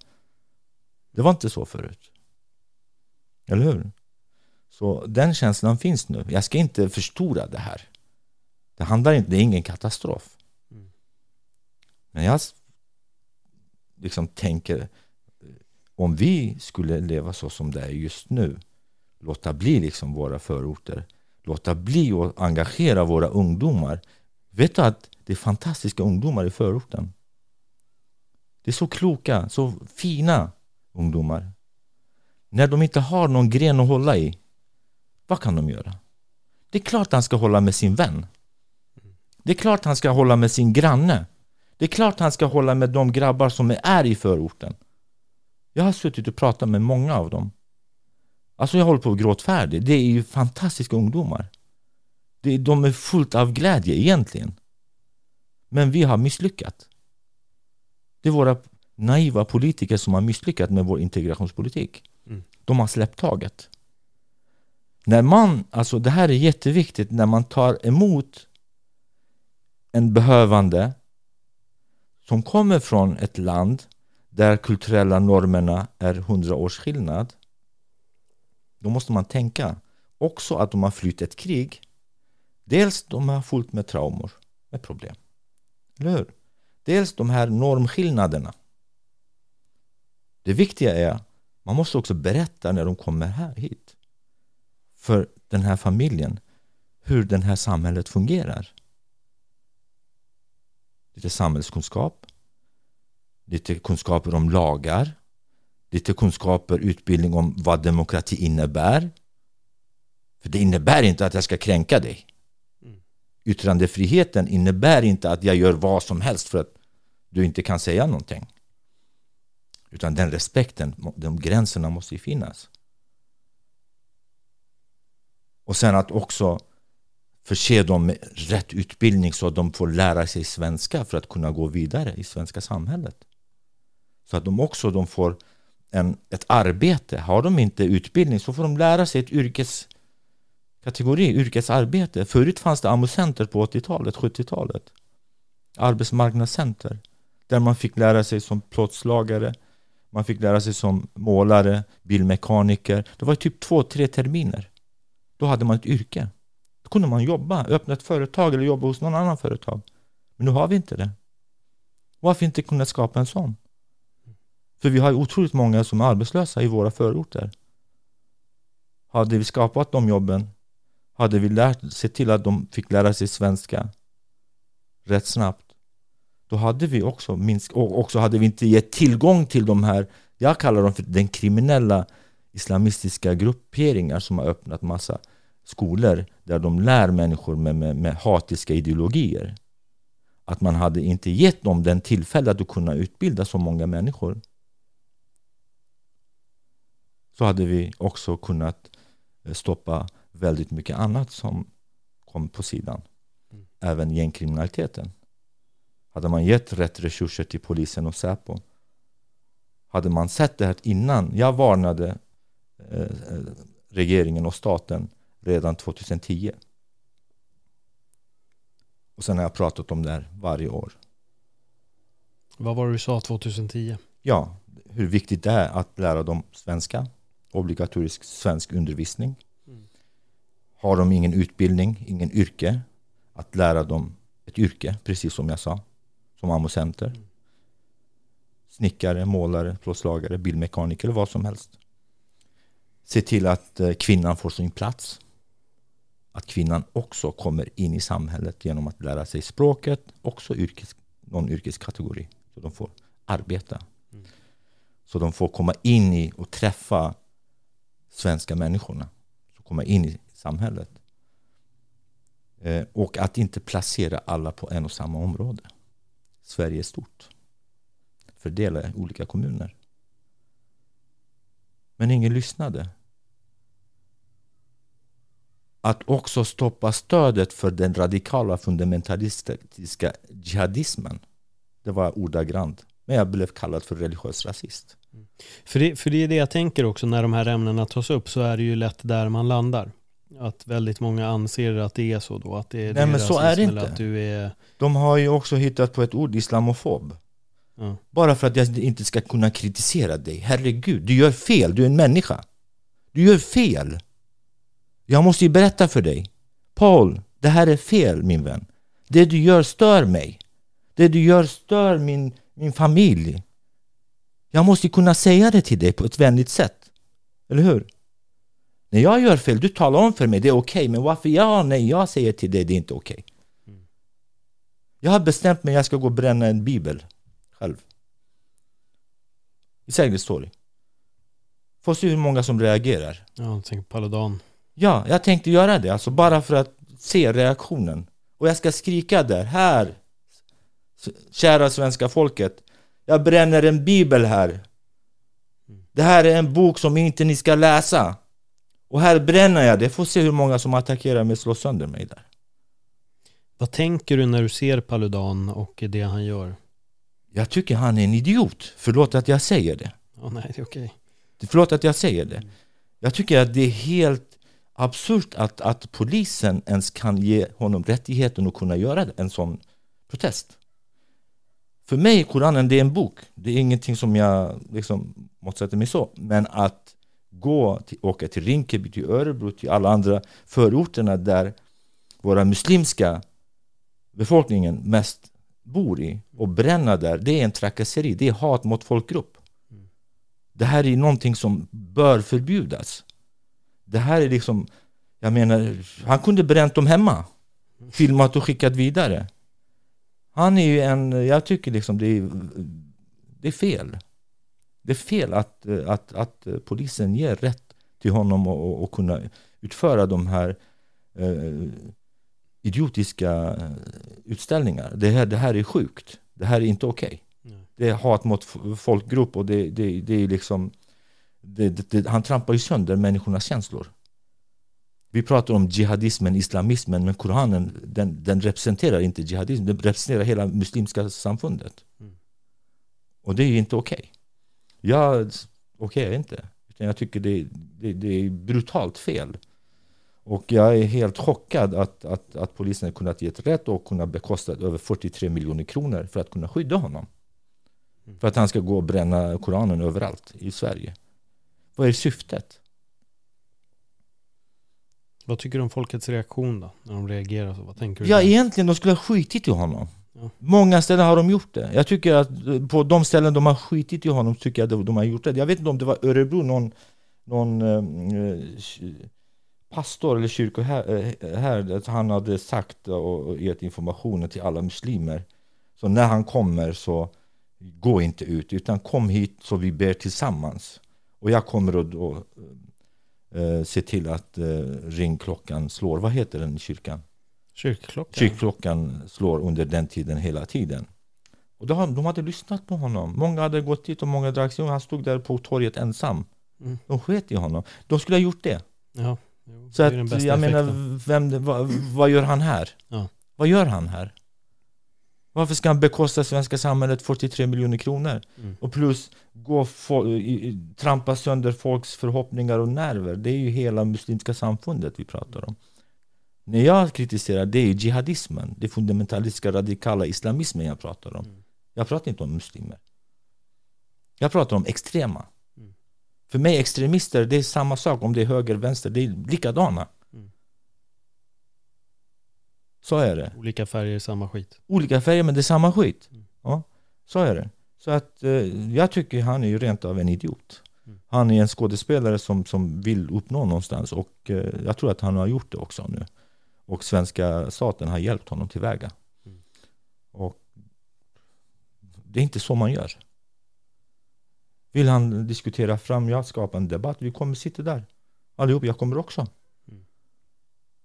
Det var inte så förut. Eller hur? Så den känslan finns nu. Jag ska inte förstora det här. Det handlar inte, det är ingen katastrof. Mm. Men jag liksom tänker om vi skulle leva så som det är just nu låta bli liksom våra förorter låta bli att engagera våra ungdomar vet du att det är fantastiska ungdomar i förorten det är så kloka, så fina ungdomar när de inte har någon gren att hålla i vad kan de göra? Det är klart han ska hålla med sin vän det är klart han ska hålla med sin granne. Det är klart han ska hålla med de grabbar som är i förorten. Jag har suttit och pratat med många av dem. Alltså jag håller på att gråtfärdig. Det är ju fantastiska ungdomar. Det, de är fullt av glädje egentligen. Men vi har misslyckats. Det är våra naiva politiker som har misslyckats med vår integrationspolitik. Mm. De har släppt taget. När man, alltså det här är jätteviktigt, när man tar emot en behövande som kommer från ett land där kulturella normerna är hundra års skillnad då måste man tänka också att de har flytt ett krig dels de har fullt med traumor, med problem eller hur? Dels de här normskillnaderna det viktiga är man måste också berätta när de kommer här hit för den här familjen hur det här samhället fungerar lite samhällskunskap, lite kunskaper om lagar, lite kunskaper, utbildning om vad demokrati innebär. För det innebär inte att jag ska kränka dig. Yttrandefriheten innebär inte att jag gör vad som helst för att du inte kan säga någonting. Utan den respekten, de gränserna måste ju finnas. Och sen att också förse dem med rätt utbildning så att de får lära sig svenska för att kunna gå vidare i svenska samhället. Så att de också de får en, ett arbete. Har de inte utbildning så får de lära sig ett yrkes kategori yrkesarbete. Förut fanns det AMU-center på 80-talet, 70-talet. Arbetsmarknadscenter. Där man fick lära sig som plåtslagare, man fick lära sig som målare, bilmekaniker. Det var typ två, tre terminer. Då hade man ett yrke Då kunde man jobba, öppna ett företag eller jobba hos någon annan företag. Men nu har vi inte det. Varför inte kunna skapa en sån? För vi har otroligt många som är arbetslösa i våra förorter. Hade vi skapat de jobben, hade vi lärt, sett till att de fick lära sig svenska rätt snabbt, då hade vi också minskat, och också hade vi inte gett tillgång till de här, jag kallar dem för den kriminella islamistiska grupperingar som har öppnat massa skolor där de lär människor med, med, med hatiska ideologier. Att man hade inte gett dem den tillfälle att kunna utbilda så många människor. Så hade vi också kunnat eh, stoppa väldigt mycket annat som kom på sidan. Mm. Även gängkriminaliteten. Hade man gett rätt resurser till polisen och Säpo hade man sett det här innan. Jag varnade eh, eh regeringen och staten redan 2010. Och sen har jag pratat om det här varje år. Vad var det du sa 2010? Ja, hur viktigt det är att lära dem svenska, obligatorisk svensk undervisning. Har de ingen utbildning, ingen yrke, att lära dem ett yrke, precis som jag sa, som AMO-center. Mm. Snickare, målare, plåtslagare, bilmekaniker eller vad som helst. Se till att eh, kvinnan får sin plats att kvinnan också kommer in i samhället genom att lära sig språket, också yrkes, någon yrkeskategori. Så de får arbeta. Mm. Så de får komma in i och träffa svenska människorna. Så komma in i samhället. Eh, och att inte placera alla på en och samma område. Sverige är stort. Fördela i olika kommuner. Men ingen lyssnade att också stoppa stödet för den radikala fundamentalistiska jihadismen. Det var ordagrant. Men jag blev kallad för religiös rasist. Mm. För det, för det är det jag tänker också när de här ämnena tas upp så är det ju lätt där man landar. Att väldigt många anser att det är så då. Att det är, Nej men så är det inte. Att du är... De har ju också hittat på ett ord, islamofob. Ja. Bara för att jag inte ska kunna kritisera dig. Herregud, du gör fel, du är en människa. Du gör fel. Jag måste ju berätta för dig. Paul, det här är fel min vän. Det du gör stör mig. Det du gör stör min, min familj. Jag måste kunna säga det till dig på ett vänligt sätt. Eller hur? När jag gör fel, du talar om för mig, det är okej. Okay, men varför jag, när jag säger till dig, det är inte okej. Okay. Jag har bestämt mig jag ska gå och bränna en bibel själv. I säkerhetsstory. Får se hur många som reagerar. Ja, tänk Paludan. Ja, jag tänkte göra det, alltså bara för att se reaktionen. Och jag ska skrika där, här, kära svenska folket. Jag bränner en bibel här. Det här är en bok som inte ni ska läsa. Och här bränner jag det. Får se hur många som attackerar mig och slår sönder mig där. Vad tänker du när du ser Paludan och det han gör? Jag tycker han är en idiot. Förlåt att jag säger det. Oh, nej, det är okej. Okay. Förlåt att jag säger det. Jag tycker att det är helt absurt att, att polisen ens kan ge honom rättigheten att kunna göra en sån protest. För mig, Koranen, det är en bok. Det är ingenting som jag liksom motsätter mig så. Men att gå, till, åka till Rinkeby, till Örebro, till alla andra förorterna där våra muslimska befolkningen mest bor i och bränna där, det är en trakasseri, det är hat mot folkgrupp. Det här är någonting som bör förbjudas. Det här är liksom, jag menar, han kunde bränt dem hemma. Filmat och skickat vidare. Han är ju en, jag tycker liksom det är, det är fel. Det är fel att, att, att polisen ger rätt till honom att kunna utföra de här eh, idiotiska eh, utställningar. Det här, det här är sjukt. Det här är inte okej. Okay. Det är hat mot folkgrupp och det, det, det är liksom det, det, han trampar ju sönder människornas känslor. Vi pratar om jihadismen, islamismen, men Koranen den, den representerar inte jihadism, den representerar hela muslimska samfundet. Mm. Och det är inte okej. Okay. Jag okej okay, inte. Jag tycker det, det, det, är brutalt fel. Och jag är helt chockad att, att, att polisen har kunnat ge rätt och kunnat bekosta över 43 miljoner kronor för att kunna skydda honom. Mm. För att han ska gå och bränna Koranen överallt i Sverige. Vad är syftet? Vad tycker du om folkets reaktion då? När de reagerar så? Vad tänker du? Ja, egentligen de skulle ha skitit i honom. Många ställen har de gjort det. Jag tycker att på de ställen de har skitit i honom tycker jag att de har gjort det. Jag vet inte om det var Örebro, någon, någon eh, pastor eller kyrka eh, här, han hade sagt och gett informationen till alla muslimer. Så när han kommer så gå inte ut utan kom hit så vi ber tillsammans. Och jag kommer att då, eh, se till att eh, ringklockan slår. Vad heter den i kyrkan? Kyrkklockan. Kyrkklockan slår under den tiden hela tiden. Och de, de hade lyssnat på honom. Många hade gått dit och många drack sig. Han stod där på torget ensam. Mm. De sket i honom. De skulle ha gjort det. Ja, jo, så att, jag menar, vem, vad, vad gör han här? Ja. Vad gör han här? Varför ska han bekosta svenska samhället 43 miljoner kronor? Mm. Och plus gå trampa sönder folks förhoppningar och nerver. Det är ju hela muslimska samfundet vi pratar om. När jag kritiserar det är jihadismen, det fundamentalistiska radikala islamismen jag pratar om. Mm. Jag pratar inte om muslimer. Jag pratar om extrema. Mm. För mig extremister, det är samma sak om det är höger, vänster, det är likadana. Så är det. Olika färger, samma skit. Olika färger, men det är samma skit. Mm. Ja, så är det. Så att eh, jag tycker han är ju rent av en idiot. Mm. Han är en skådespelare som, som vill uppnå någonstans och eh, jag tror att han har gjort det också nu. Och svenska staten har hjälpt honom tillväga. Mm. Och det är inte så man gör. Vill han diskutera fram, jag skapar en debatt, vi kommer sitta där. Allihop, jag kommer också. Mm.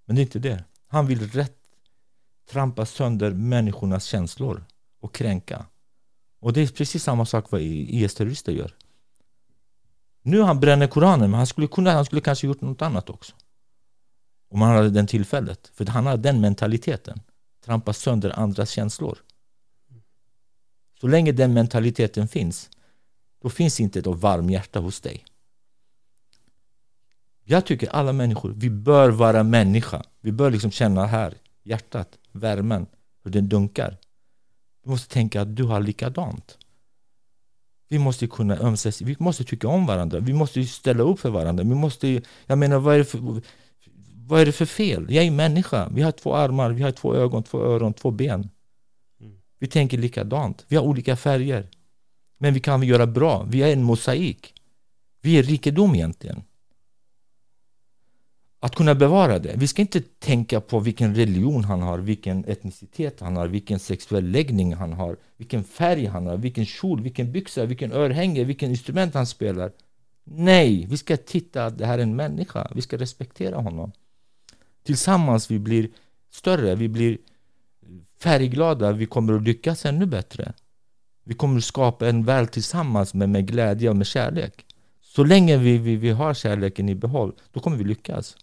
Men det är inte det. Han vill rätt trampa sönder människornas känslor och kränka. Och det är precis samma sak vad IS-terrorister gör. Nu han bränner Koranen, men han skulle, kunna, han skulle kanske gjort något annat också. Om han hade den tillfället. För han har den mentaliteten. Trampa sönder andras känslor. Så länge den mentaliteten finns, då finns inte ett varmt hjärta hos dig. Jag tycker alla människor, vi bör vara människa. Vi bör liksom känna här, hjärtat, värmen, hur den dunkar. Du måste tänka att du har likadant. Vi måste kunna ömses, vi måste tycka om varandra, vi måste ställa upp för varandra. Vi måste, jag menar, vad är, det för, vad är det för fel? Jag är människa, vi har två armar, vi har två ögon, två öron, två ben. Mm. Vi tänker likadant, vi har olika färger. Men vi kan göra bra, vi är en mosaik. Vi är rikedom egentligen att kunna bevara det. Vi ska inte tänka på vilken religion han har, vilken etnicitet han har, vilken sexuell läggning han har, vilken färg han har, vilken kjol, vilken byxa, vilken örhänge, vilken instrument han spelar. Nej, vi ska titta att det här är en människa. Vi ska respektera honom. Tillsammans vi blir större, vi blir färgglada, vi kommer att lyckas ännu bättre. Vi kommer att skapa en värld tillsammans med, med glädje och med kärlek. Så länge vi, vi, vi har kärleken i behåll, då kommer vi lyckas.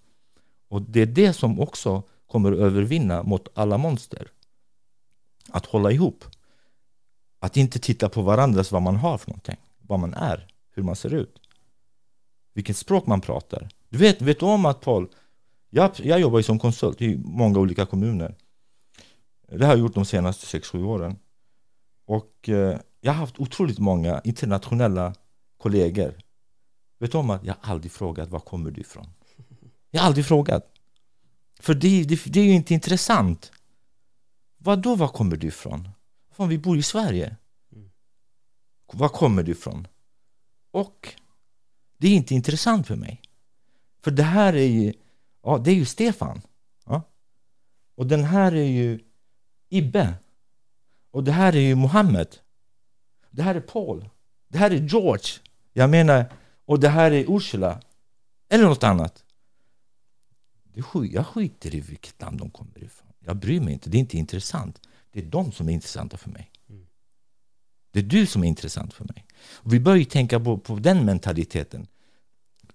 Och det är det som också kommer att övervinna mot alla monster. Att hålla ihop. Att inte titta på varandras vad man har för någonting. Vad man är, hur man ser ut. Vilket språk man pratar. Du vet, vet du om att Paul, jag, jag jobbar ju som konsult i många olika kommuner. Det har jag gjort de senaste 6-7 åren. Och eh, jag har haft otroligt många internationella kollegor. Vet du om att jag aldrig frågat var kommer du ifrån? Jag har aldrig frågat. För det, det, det är ju inte intressant. Vad då var kommer du ifrån? Fan, vi bor i Sverige. Var kommer du ifrån? Och det är inte intressant för mig. För det här är ju, ja det är ju Stefan. Ja? Och den här är ju Ibbe. Och det här är ju Mohammed. Det här är Paul. Det här är George. Jag menar, och det här är Ursula. Eller något annat. Jag skiter i vilket land de kommer ifrån. Jag bryr mig inte, det är inte intressant. Det är de som är intressanta för mig. Det är du som är intressant för mig. Och vi bör ju tänka på, på den mentaliteten.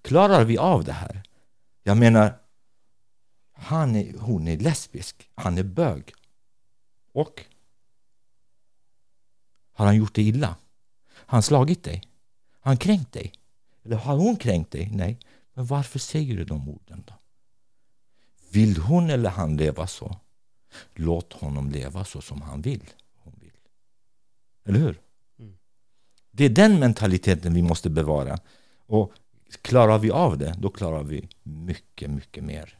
Klarar vi av det här? Jag menar, han är, hon är lesbisk, han är bög. Och? Har han gjort dig illa? Har han slagit dig? Har han kränkt dig? Eller har hon kränkt dig? Nej. Men varför säger du de orden då? Vill hon eller han leva så? Låt honom leva så som han vill. Hon vill. Eller hur? Det är den mentaliteten vi måste bevara. Och klarar vi av det, då klarar vi mycket, mycket mer.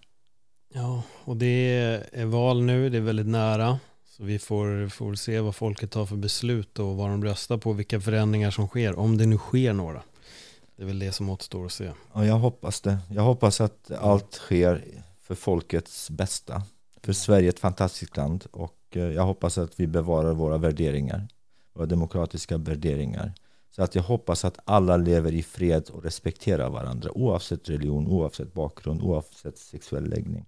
Ja, och det är val nu, det är väldigt nära. Så vi får, får se vad folket tar för beslut och vad de röstar på, vilka förändringar som sker, om det nu sker några. Det är väl det som återstår att se. Ja, jag hoppas det. Jag hoppas att allt sker för folkets bästa. För Sverige är ett fantastiskt land och eh, jag hoppas att vi bevarar våra värderingar, våra demokratiska värderingar. Så att jag hoppas att alla lever i fred och respekterar varandra oavsett religion, oavsett bakgrund, oavsett sexuell läggning.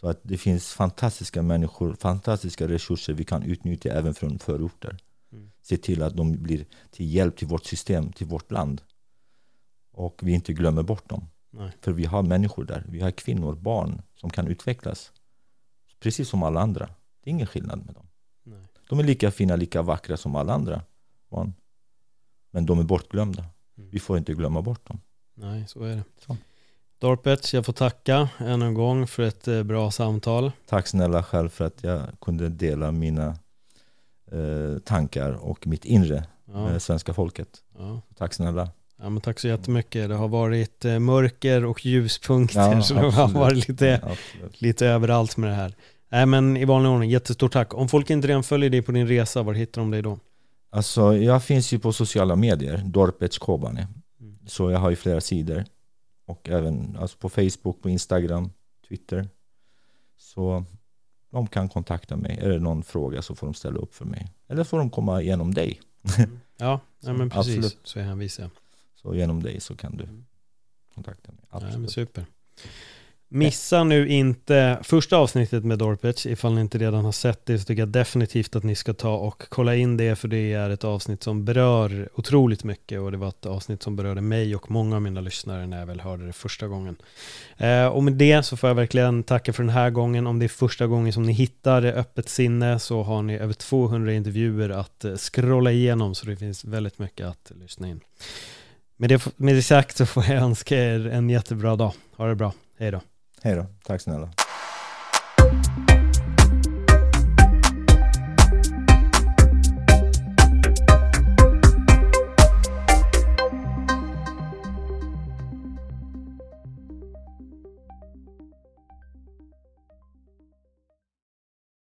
Så att det finns fantastiska människor, fantastiska resurser vi kan utnyttja även från förorter. Se till att de blir till hjälp till vårt system, till vårt land. Och vi inte glömmer bort dem. Nej. För vi har människor där. Vi har kvinnor, barn som kan utvecklas. Precis som alla andra. Det är ingen skillnad med dem. Nej. De är lika fina, lika vackra som alla andra barn. Men de är bortglömda. Vi får inte glömma bort dem. Nej, så är det. Så. Dorpet, jag får tacka än en gång för ett eh, bra samtal. Tack snälla själv för att jag kunde dela mina eh, tankar och mitt inre Ja, med svenska folket. ja. Tack snälla. ja men tack så jättemycket. Det har varit eh, mörker och ljuspunkter, Ja, så det har varit lite, Absolut. lite överallt med det här. Nej men i vanlig ordning, jättestort tack. Om folk inte redan följer dig på din resa, var hittar de dig då? Alltså, jag finns ju på sociala medier, Dorpets Kobane. Mm. Så jag har ju flera sidor. Och även alltså på Facebook, på Instagram, Twitter. Så de kan kontakta mig. Är det någon fråga så får de ställa upp för mig. Eller får de komma genom dig. Ja, nej, men precis. Absolut. Så hänvisar jag. Så genom dig så kan du Mm. kontakta mig. Nej, men Absolut. super. Missa nu inte första avsnittet med Dorpets. Ifall ni inte redan har sett det så tycker jag definitivt att ni ska ta och kolla in det för det är ett avsnitt som berör otroligt mycket och det var ett avsnitt som berörde mig och många av mina lyssnare när jag väl hörde det första gången. Eh, och med det så får jag verkligen tacka för den här gången. Om det är första gången som ni hittar Öppet sinne så har ni över 200 intervjuer att eh, scrolla igenom så det finns väldigt mycket att lyssna in. Med det, med det sagt så får jag önska er en jättebra dag. Ha det bra. Hej då. Hej då. Tack snälla.